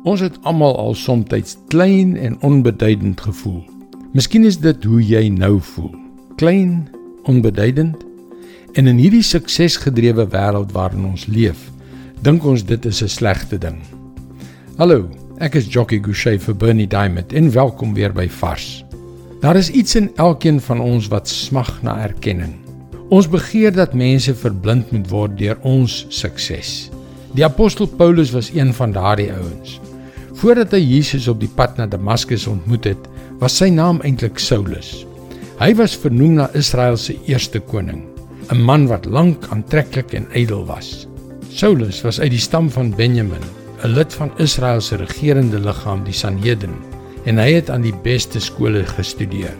Ons het almal al soms klein en onbeduidend gevoel. Miskien is dit hoe jy nou voel. Klein, onbeduidend. En in hierdie suksesgedrewe wêreld waarin ons leef, dink ons dit is 'n slegte ding. Hallo, ek is Jockey Gouchee vir Bernie Diamond en welkom weer by Vars. Daar is iets in elkeen van ons wat smag na erkenning. Ons begeer dat mense verblind moet word deur ons sukses. Die apostel Paulus was een van daardie ouens. Voordat hy Jesus op die pad na Damaskus ontmoet het, was sy naam eintlik Saulus. Hy was vernoem na Israel se eerste koning, 'n man wat lank aantreklik en ydel was. Saulus was uit die stam van Benjamin, 'n lid van Israel se regerende liggaam, die Sanhedrin, en hy het aan die beste skole gestudeer.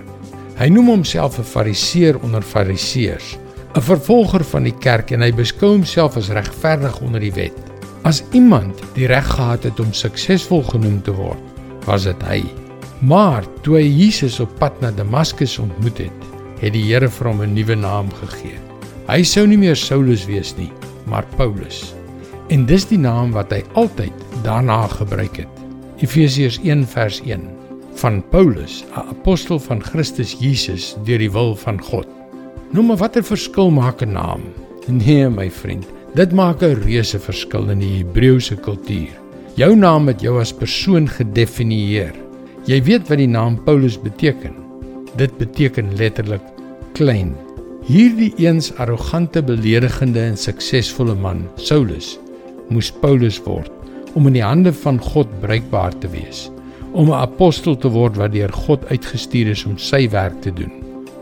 Hy noem homself 'n Fariseer onder Fariseërs, 'n vervolger van die kerk en hy beskou homself as regverdig onder die wet. As iemand die reg gehad het om suksesvol genoem te word, was dit hy. Maar toe hy Jesus op pad na Damaskus ontmoet het, het die Here vir hom 'n nuwe naam gegee. Hy sou nie meer Saulus wees nie, maar Paulus. En dis die naam wat hy altyd daarna gebruik het. Efesiërs 1:1 van Paulus, 'n apostel van Christus Jesus deur die wil van God. Nou maar watter verskil maak 'n naam? Nee, my vriend, Dit maak 'n reuse verskil in die Hebreëse kultuur. Jou naam het jou as persoon gedefinieer. Jy weet wat die naam Paulus beteken. Dit beteken letterlik klein. Hierdie eens arrogante, beledigende en suksesvolle man, Saulus, moes Paulus word om in die hande van God bruikbaar te wees, om 'n apostel te word wat deur God uitgestuur is om sy werk te doen,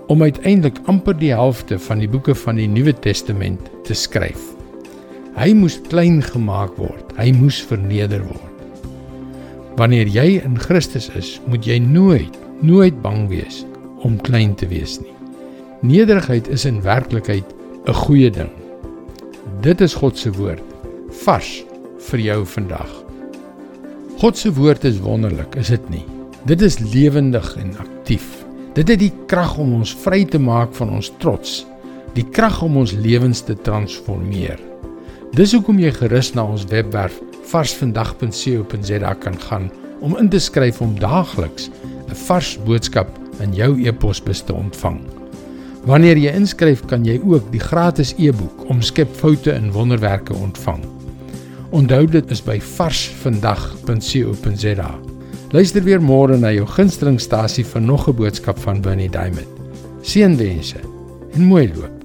om uiteindelik amper die helfte van die boeke van die Nuwe Testament te skryf. Hy moes klein gemaak word. Hy moes verneder word. Wanneer jy in Christus is, moet jy nooit, nooit bang wees om klein te wees nie. Nederigheid is in werklikheid 'n goeie ding. Dit is God se woord, vars vir jou vandag. God se woord is wonderlik, is dit nie? Dit is lewendig en aktief. Dit het die krag om ons vry te maak van ons trots, die krag om ons lewens te transformeer. Dis hoekom jy gerus na ons webwerf varsvandag.co.za kan gaan om in te skryf om daagliks 'n vars boodskap in jou e-posbus te ontvang. Wanneer jy inskryf, kan jy ook die gratis e-boek Omskep foute in wonderwerke ontvang. Onthou dit is by varsvandag.co.za. Luister weer môre na jou gunstelingstasie vir nog 'n boodskap van Bernie Diamond. Seënwense en mooi loop.